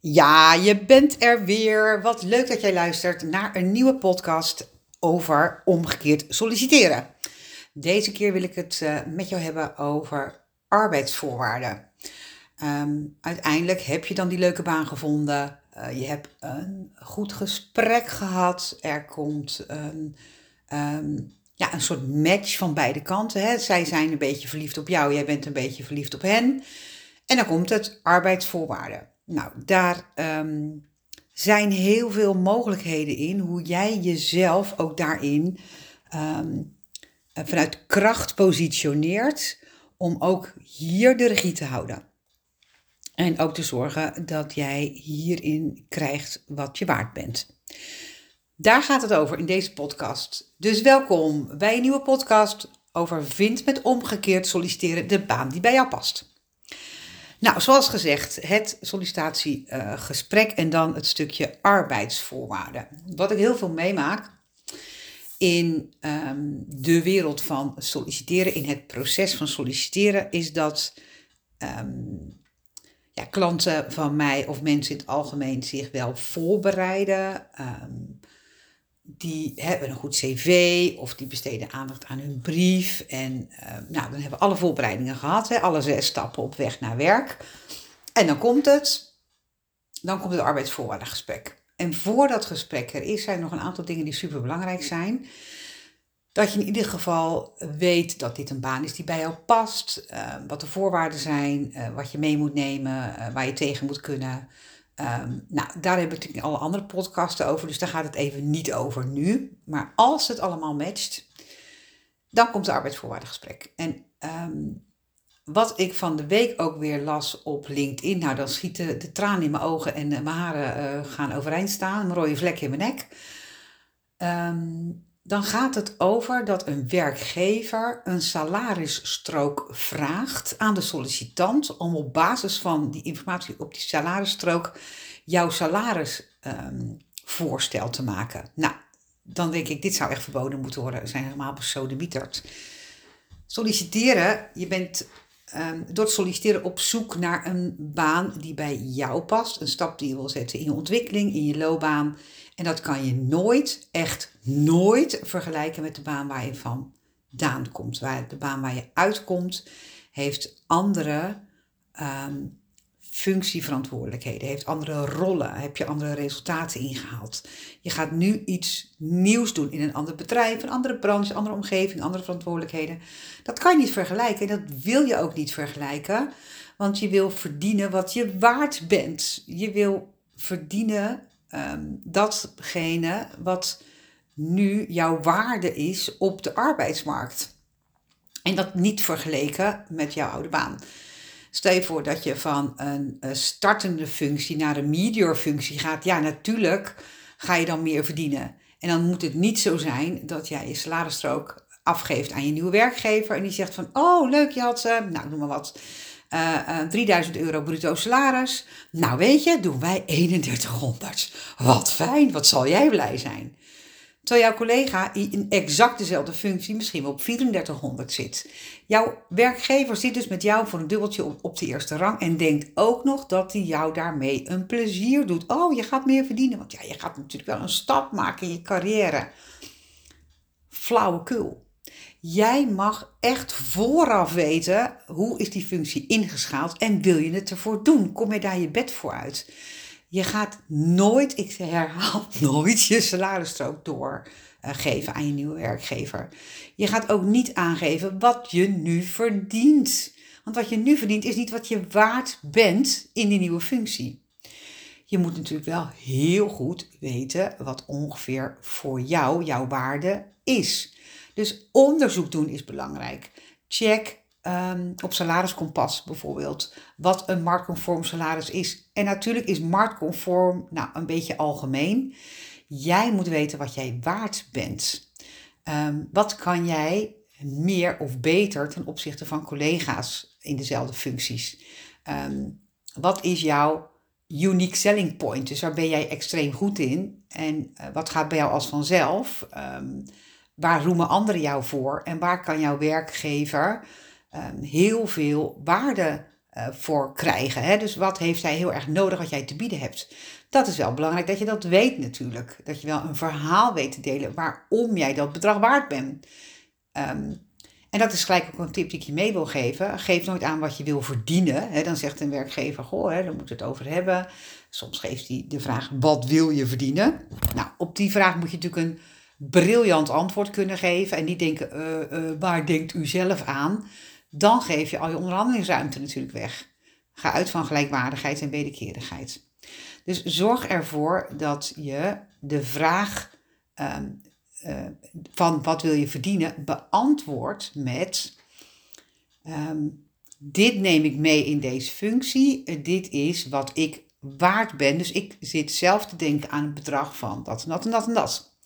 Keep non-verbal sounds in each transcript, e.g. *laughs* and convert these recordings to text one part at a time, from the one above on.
Ja, je bent er weer. Wat leuk dat jij luistert naar een nieuwe podcast over omgekeerd solliciteren. Deze keer wil ik het uh, met jou hebben over arbeidsvoorwaarden. Um, uiteindelijk heb je dan die leuke baan gevonden. Uh, je hebt een goed gesprek gehad. Er komt een, um, ja, een soort match van beide kanten. Hè? Zij zijn een beetje verliefd op jou, jij bent een beetje verliefd op hen. En dan komt het arbeidsvoorwaarden. Nou, daar um, zijn heel veel mogelijkheden in hoe jij jezelf ook daarin um, vanuit kracht positioneert om ook hier de regie te houden. En ook te zorgen dat jij hierin krijgt wat je waard bent. Daar gaat het over in deze podcast. Dus welkom bij een nieuwe podcast over vind met omgekeerd solliciteren de baan die bij jou past. Nou, zoals gezegd, het sollicitatiegesprek en dan het stukje arbeidsvoorwaarden. Wat ik heel veel meemaak in um, de wereld van solliciteren, in het proces van solliciteren, is dat um, ja, klanten van mij of mensen in het algemeen zich wel voorbereiden. Um, die hebben een goed cv of die besteden aandacht aan hun brief. En uh, nou, dan hebben we alle voorbereidingen gehad, hè, alle zes stappen op weg naar werk. En dan komt het, dan komt het arbeidsvoorwaardengesprek. En voor dat gesprek er is, zijn nog een aantal dingen die super belangrijk zijn. Dat je in ieder geval weet dat dit een baan is die bij jou past. Uh, wat de voorwaarden zijn, uh, wat je mee moet nemen, waar je tegen moet kunnen. Um, nou, daar heb ik natuurlijk alle andere podcasten over, dus daar gaat het even niet over nu. Maar als het allemaal matcht, dan komt het arbeidsvoorwaardengesprek. En um, wat ik van de week ook weer las op LinkedIn, nou dan schieten de tranen in mijn ogen en mijn haren uh, gaan overeind staan, een rode vlek in mijn nek. Um, dan gaat het over dat een werkgever een salarisstrook vraagt aan de sollicitant om op basis van die informatie op die salarisstrook jouw salarisvoorstel um, te maken. Nou, dan denk ik, dit zou echt verboden moeten worden. Zijn helemaal besodemieterd. Solliciteren, je bent um, door het solliciteren op zoek naar een baan die bij jou past. Een stap die je wil zetten in je ontwikkeling, in je loopbaan en dat kan je nooit, echt nooit vergelijken met de baan waar je vandaan komt. Waar de baan waar je uitkomt, heeft andere um, functieverantwoordelijkheden, heeft andere rollen, heb je andere resultaten ingehaald. Je gaat nu iets nieuws doen in een ander bedrijf, een andere branche, andere omgeving, andere verantwoordelijkheden. Dat kan je niet vergelijken en dat wil je ook niet vergelijken, want je wil verdienen wat je waard bent. Je wil verdienen um, datgene wat nu jouw waarde is op de arbeidsmarkt. En dat niet vergeleken met jouw oude baan. Stel je voor dat je van een startende functie naar een medior functie gaat. Ja, natuurlijk ga je dan meer verdienen. En dan moet het niet zo zijn dat jij je salarisstrook afgeeft aan je nieuwe werkgever. En die zegt van, oh leuk, je had, uh, nou noem maar wat, uh, uh, 3000 euro bruto salaris. Nou weet je, doen wij 3100. Wat fijn, wat zal jij blij zijn. Terwijl jouw collega in exact dezelfde functie misschien wel op 3400 zit. Jouw werkgever zit dus met jou voor een dubbeltje op, op de eerste rang en denkt ook nog dat hij jou daarmee een plezier doet. Oh, je gaat meer verdienen, want ja, je gaat natuurlijk wel een stap maken in je carrière. Flauwekul. Jij mag echt vooraf weten hoe is die functie ingeschaald en wil je het ervoor doen? Kom je daar je bed voor uit? Je gaat nooit, ik herhaal *laughs* nooit, je salarisstrook doorgeven aan je nieuwe werkgever. Je gaat ook niet aangeven wat je nu verdient. Want wat je nu verdient is niet wat je waard bent in die nieuwe functie. Je moet natuurlijk wel heel goed weten wat ongeveer voor jou jouw waarde is. Dus onderzoek doen is belangrijk. Check um, op salariskompas bijvoorbeeld wat een marktconform salaris is. En natuurlijk is marktconform nou, een beetje algemeen. Jij moet weten wat jij waard bent. Um, wat kan jij meer of beter ten opzichte van collega's in dezelfde functies? Um, wat is jouw unique selling point? Dus waar ben jij extreem goed in? En uh, wat gaat bij jou als vanzelf? Waar roemen anderen jou voor? En waar kan jouw werkgever um, heel veel waarde voor krijgen. Hè? Dus wat heeft hij heel erg nodig wat jij te bieden hebt? Dat is wel belangrijk dat je dat weet natuurlijk. Dat je wel een verhaal weet te delen waarom jij dat bedrag waard bent. Ehm, en dat is gelijk ook een tip die ik je mee wil geven. Geef nooit aan wat je wil verdienen. Hè? Dan zegt een werkgever, goh, hè, daar moeten we het over hebben. Soms geeft hij de vraag, wat wil je verdienen? Nou, op die vraag moet je natuurlijk een briljant antwoord kunnen geven. En niet denken, uh, uh, waar denkt u zelf aan? Dan geef je al je onderhandelingsruimte natuurlijk weg. Ga uit van gelijkwaardigheid en wederkerigheid. Dus zorg ervoor dat je de vraag ehm, eh, van wat wil je verdienen beantwoordt met ehm, dit neem ik mee in deze functie, dit is wat ik waard ben. Dus ik zit zelf te denken aan een bedrag van dat en dat en dat en dat.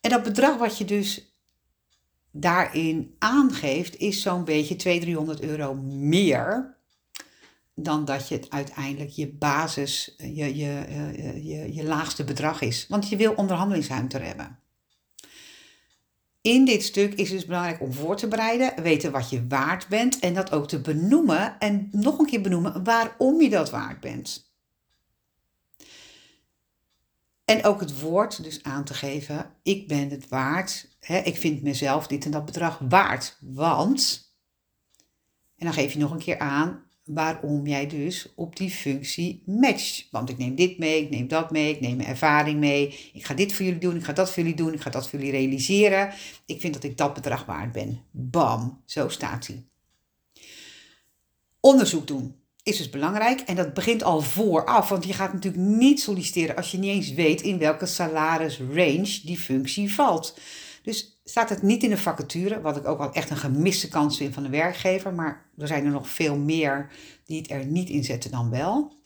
En dat bedrag wat je dus daarin aangeeft, is zo'n beetje 200, 300 euro meer dan dat je het uiteindelijk je basis, je, je, je, je, je laagste bedrag is. Want je wil onderhandelingsruimte hebben. In dit stuk is het dus belangrijk om voor te bereiden, weten wat je waard bent en dat ook te benoemen en nog een keer benoemen waarom je dat waard bent. En ook het woord dus aan te geven, ik ben het waard, hè, ik vind mezelf dit en dat bedrag waard, want, en dan geef je nog een keer aan waarom jij dus op die functie matcht. Want ik neem dit mee, ik neem dat mee, ik neem mijn ervaring mee, ik ga dit voor jullie doen, ik ga dat voor jullie doen, ik ga dat voor jullie realiseren. Ik vind dat ik dat bedrag waard ben. Bam, zo staat hij. Onderzoek doen is dus belangrijk en dat begint al vooraf, want je gaat natuurlijk niet solliciteren als je niet eens weet in welke salarisrange die functie valt. Dus staat het niet in de vacature, wat ik ook wel echt een gemiste kans vind van de werkgever, maar er zijn er nog veel meer die het er niet in zetten dan wel.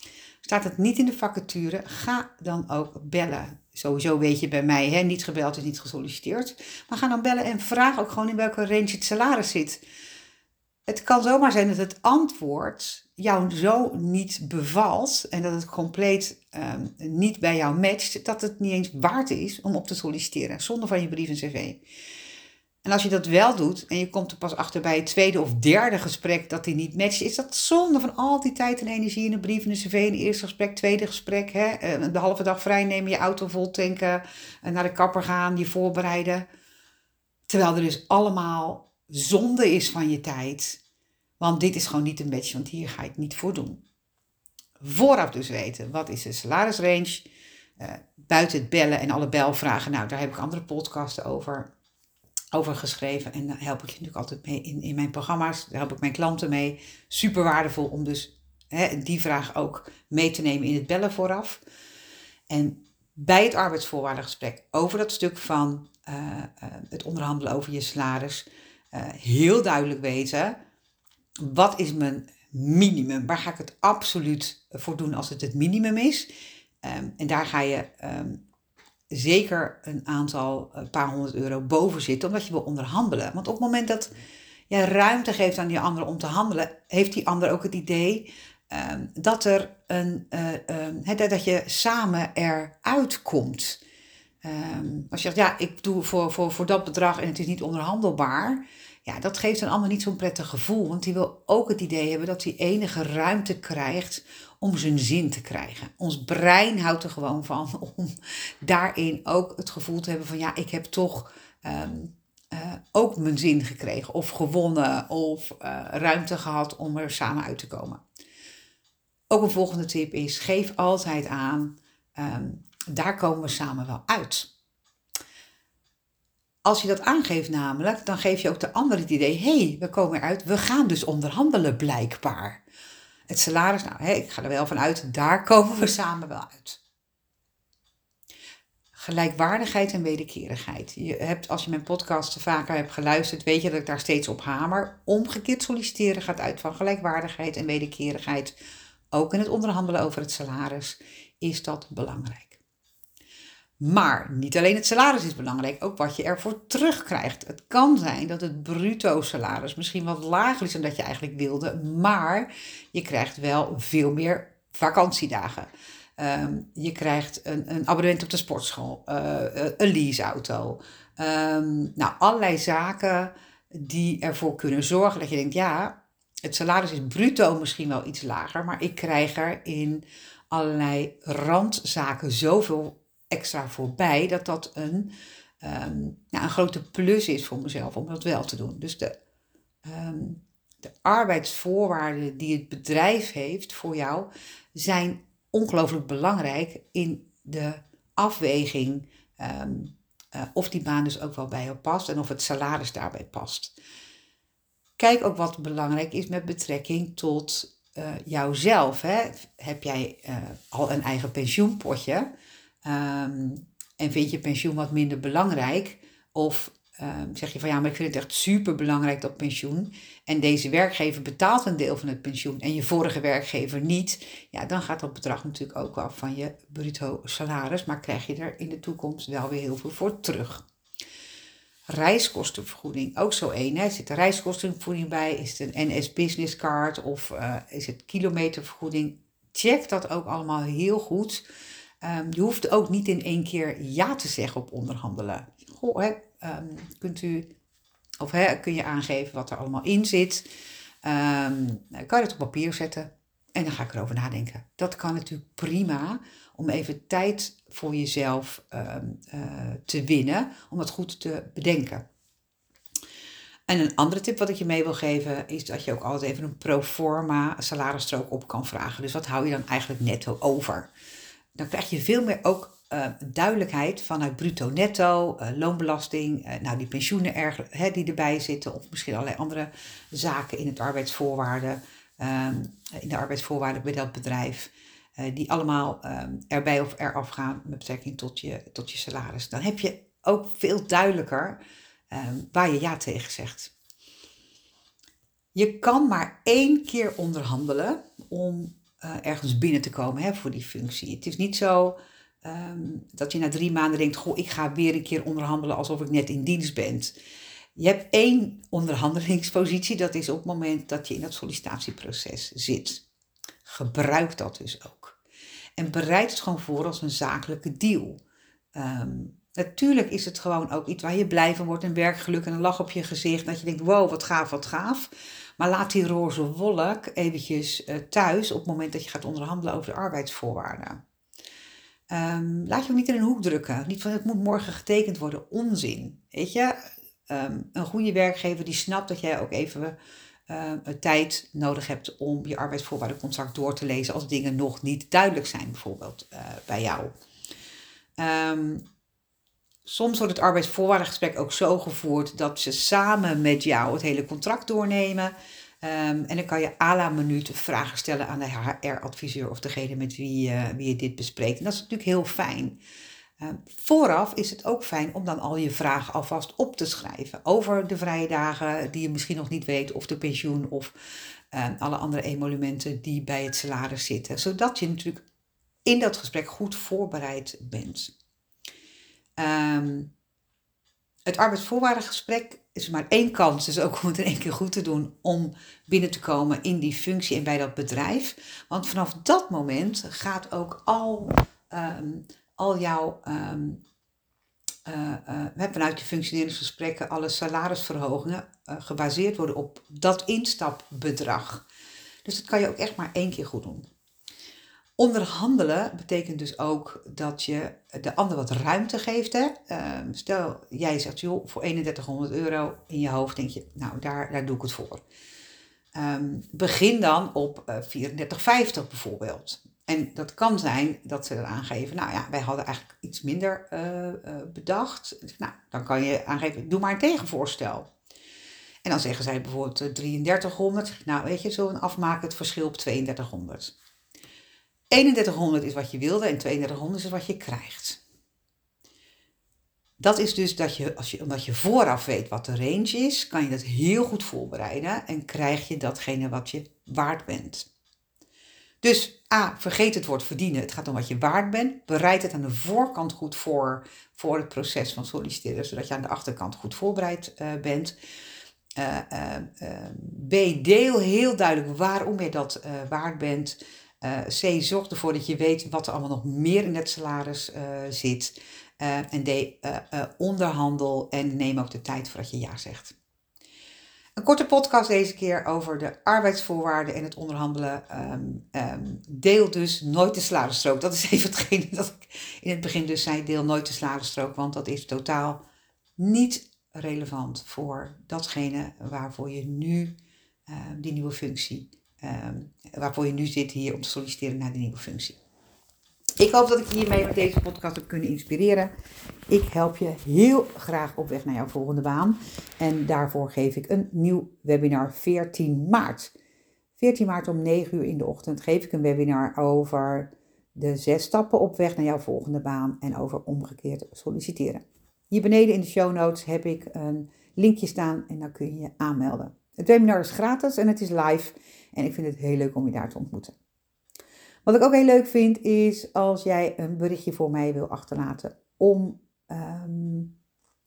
Staat het niet in de vacature, ga dan ook bellen. Sowieso weet je bij mij, hè, niet gebeld is niet gesolliciteerd. Maar ga dan bellen en vraag ook gewoon in welke range het salaris zit het kan zomaar zijn dat het antwoord jou zo niet bevalt en dat het compleet um, niet bij jou matcht, dat het niet eens waard is om op te solliciteren zonder van je brief en cv. En als je dat wel doet en je komt er pas achter bij het tweede of derde gesprek dat die niet matcht, is dat zonde van al die tijd en energie in een brief en een cv, een eerste gesprek, tweede gesprek, hè, eh, de halve dag vrij nemen, je auto vol tanken, naar de kapper gaan, je voorbereiden. Terwijl er dus allemaal zonde is van je tijd. Want dit is gewoon niet een match, want hier ga ik niet voor doen. Vooraf dus weten, wat is de salarisrange? Uh, buiten het bellen en alle belvragen, nou daar heb ik andere podcasten over, over geschreven. En daar help ik je natuurlijk altijd mee in, in mijn programma's. Daar help ik mijn klanten mee. Super waardevol om dus hè, die vraag ook mee te nemen in het bellen vooraf. En bij het arbeidsvoorwaardengesprek over dat stuk van uh, uh, het onderhandelen over je salaris heel duidelijk weten. Wat is mijn minimum? Waar ga ik het absoluut voor doen als het het minimum is? Um, en daar ga je um, zeker een aantal, een paar honderd euro boven zitten, omdat je wil onderhandelen. Want op het moment dat je ruimte geeft aan die ander om te handelen, heeft die ander ook het idee um, dat, er een, uh, dat je samen eruit komt. Als je zegt, ja, ik doe voor, voor, voor dat bedrag en het is niet onderhandelbaar. Ja, dat geeft een ander niet zo'n prettig gevoel. Want die wil ook het idee hebben dat hij enige ruimte krijgt om zijn zin te krijgen. Ons brein houdt er gewoon van *laughs* om daarin ook het gevoel te hebben van ja, ik heb toch um, uh, ook mijn zin gekregen. Of gewonnen of uh, ruimte gehad om er samen uit te komen. Ook een volgende tip is, geef altijd aan, um, daar komen we samen wel uit. Als je dat aangeeft namelijk, dan geef je ook de ander het idee, hé, hey, we komen eruit, we gaan dus onderhandelen blijkbaar. Het salaris, nou, hey, ik ga er wel van uit, daar komen we samen wel uit. Gelijkwaardigheid en wederkerigheid. Je hebt, als je mijn podcast vaker hebt geluisterd, weet je dat ik daar steeds op hamer. Omgekeerd solliciteren gaat uit van gelijkwaardigheid en wederkerigheid. Ook in het onderhandelen over het salaris is dat belangrijk. Maar niet alleen het salaris is belangrijk, ook wat je ervoor terugkrijgt. Het kan zijn dat het bruto salaris misschien wat lager is dan dat je eigenlijk wilde, maar je krijgt wel veel meer vakantiedagen. Um, je krijgt een, een, abonnement op de sportschool, uh, een leaseauto. Um, nou, allerlei zaken die ervoor kunnen zorgen dat je denkt, ja, het salaris is bruto misschien wel iets lager, maar ik krijg er in allerlei randzaken zoveel extra voorbij dat dat een, um, een grote plus is voor mezelf om dat wel te doen. Dus de, ehm, de arbeidsvoorwaarden die het bedrijf heeft voor jou zijn ongelooflijk belangrijk in de afweging ehm, eh, of die baan dus ook wel bij jou past en of het salaris daarbij past. Kijk ook wat belangrijk is met betrekking tot uh, jouzelf. Hè? Heb jij uh, al een eigen pensioenpotje um, en vind je pensioen wat minder belangrijk? Of um, zeg je van ja, maar ik vind het echt super belangrijk dat pensioen. En deze werkgever betaalt een deel van het pensioen en je vorige werkgever niet. Ja, dan gaat dat bedrag natuurlijk ook af van je bruto salaris. Maar krijg je er in de toekomst wel weer heel veel voor terug. Reiskostenvergoeding, ook zo één. Zit er reiskostenvergoeding bij? Is het een NS Business Card of uh, is het kilometervergoeding? Check dat ook allemaal heel goed. Um, je hoeft ook niet in één keer ja te zeggen op onderhandelen. Goh, hè, um, kunt u, of hè, kun je aangeven wat er allemaal in zit? Um, kan je het op papier zetten? En dan ga ik erover nadenken. Dat kan natuurlijk prima om even tijd voor jezelf uh, te winnen, om dat goed te bedenken. En een andere tip wat ik je mee wil geven is dat je ook altijd even een pro forma salarisstrook op kan vragen. Dus wat hou je dan eigenlijk netto over? Dan krijg je veel meer ook uh, duidelijkheid vanuit bruto netto, uh, loonbelasting, uh, nou die pensioenen erg, hè, die erbij zitten of misschien allerlei andere zaken in het arbeidsvoorwaarden, um, in de arbeidsvoorwaarden bij dat bedrijf. Die allemaal um, erbij of eraf gaan met betrekking tot je, tot je salaris. Dan heb je ook veel duidelijker um, waar je ja tegen zegt. Je kan maar één keer onderhandelen om uh, ergens binnen te komen hè, voor die functie. Het is niet zo um, dat je na drie maanden denkt: Goh, ik ga weer een keer onderhandelen alsof ik net in dienst ben. Je hebt één onderhandelingspositie, dat is op het moment dat je in dat sollicitatieproces zit. Gebruik dat dus ook. En bereid het gewoon voor als een zakelijke deal. Um, natuurlijk is het gewoon ook iets waar je blij van wordt, een werkgeluk en een lach op je gezicht. Dat je denkt, wow, wat gaaf, wat gaaf. Maar laat die roze wolk eventjes uh, thuis op het moment dat je gaat onderhandelen over de arbeidsvoorwaarden. Um, laat je ook niet in een hoek drukken. Niet van het moet morgen getekend worden. Onzin. Weet je, um, een goede werkgever die snapt dat jij ook even uh, tijd nodig hebt om je arbeidsvoorwaardencontract door te lezen als dingen nog niet duidelijk zijn, bijvoorbeeld uh, bij jou. Um, soms wordt het arbeidsvoorwaardengesprek ook zo gevoerd dat ze samen met jou het hele contract doornemen. Um, en dan kan je à la minuut vragen stellen aan de HR-adviseur of degene met wie, uh, wie je dit bespreekt. En dat is natuurlijk heel fijn. Uh, vooraf is het ook fijn om dan al je vragen alvast op te schrijven. Over de vrije dagen die je misschien nog niet weet, of de pensioen of uh, alle andere emolumenten die bij het salaris zitten. Zodat je natuurlijk in dat gesprek goed voorbereid bent. Um, het arbeidsvoorwaardengesprek is maar één kans, dus ook om het in één keer goed te doen, om binnen te komen in die functie en bij dat bedrijf. Want vanaf dat moment gaat ook al um, al jouw, um, uh, uh, vanuit je functioneringsgesprekken, alle salarisverhogingen uh, gebaseerd worden op dat instapbedrag. Dus dat kan je ook echt maar één keer goed doen. Onderhandelen betekent dus ook dat je de ander wat ruimte geeft. Hè? Ehm, stel, jij zegt, joh, voor 3100 euro in je hoofd denk je, nou, daar, daar doe ik het voor. Um, begin dan op uh, 34,50 bijvoorbeeld. En dat kan zijn dat ze er aangeven, nou ja, wij hadden eigenlijk iets minder uh, uh, bedacht. Nou, dan kan je aangeven, doe maar een tegenvoorstel. En dan zeggen zij bijvoorbeeld 3300. Nou, weet je, zo afmaken het verschil op 3200. 3100 is wat je wilde en 3200 is wat je krijgt. Dat is dus dat je, als je, omdat je vooraf weet wat de range is, kan je dat heel goed voorbereiden en krijg je datgene wat je waard bent. Dus A, vergeet het woord verdienen. Het gaat om wat je waard bent. Bereid het aan de voorkant goed voor, voor het proces van solliciteren, zodat je aan de achterkant goed voorbereid uh, bent. Uh, uh, B, deel heel duidelijk waarom je dat waard bent. C, zorg ervoor dat je weet wat er allemaal nog meer in het salaris zit. en D, onderhandel en neem ook de tijd voordat je ja zegt. Een korte podcast deze keer over de arbeidsvoorwaarden en het onderhandelen. Ehm, ehm, deel dus nooit de salarisstrook. Dat is even *laughs* hetgene dat ik in het begin dus zei. Deel nooit de salarisstrook, want dat is totaal niet relevant voor datgene waarvoor je nu ehm, die nieuwe functie, waarvoor je nu zit hier om te solliciteren naar die nieuwe functie. Ik hoop dat ik je hiermee met deze podcast heb kunnen inspireren. Ik help je heel graag op weg naar jouw volgende baan. En daarvoor geef ik een nieuw webinar 14 maart. 14 maart om 9 uur in de ochtend geef ik een webinar over de zes stappen op weg naar jouw volgende baan en over omgekeerd solliciteren. Hier beneden in de show notes heb ik een linkje staan en dan kun je je aanmelden. Het webinar is gratis en het is live en ik vind het heel leuk om je daar te ontmoeten. Wat ik ook heel leuk vind is als jij een berichtje voor mij wil achterlaten om ehm,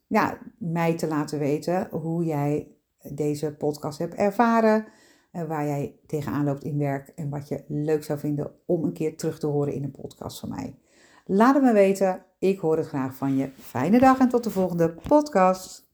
ja, mij te laten weten hoe jij deze podcast hebt ervaren, uh, waar jij tegenaan loopt in werk en wat je leuk zou vinden om een keer terug te horen in een podcast van mij. Laat het me weten. Ik hoor het graag van je. Fijne dag en tot de volgende podcast.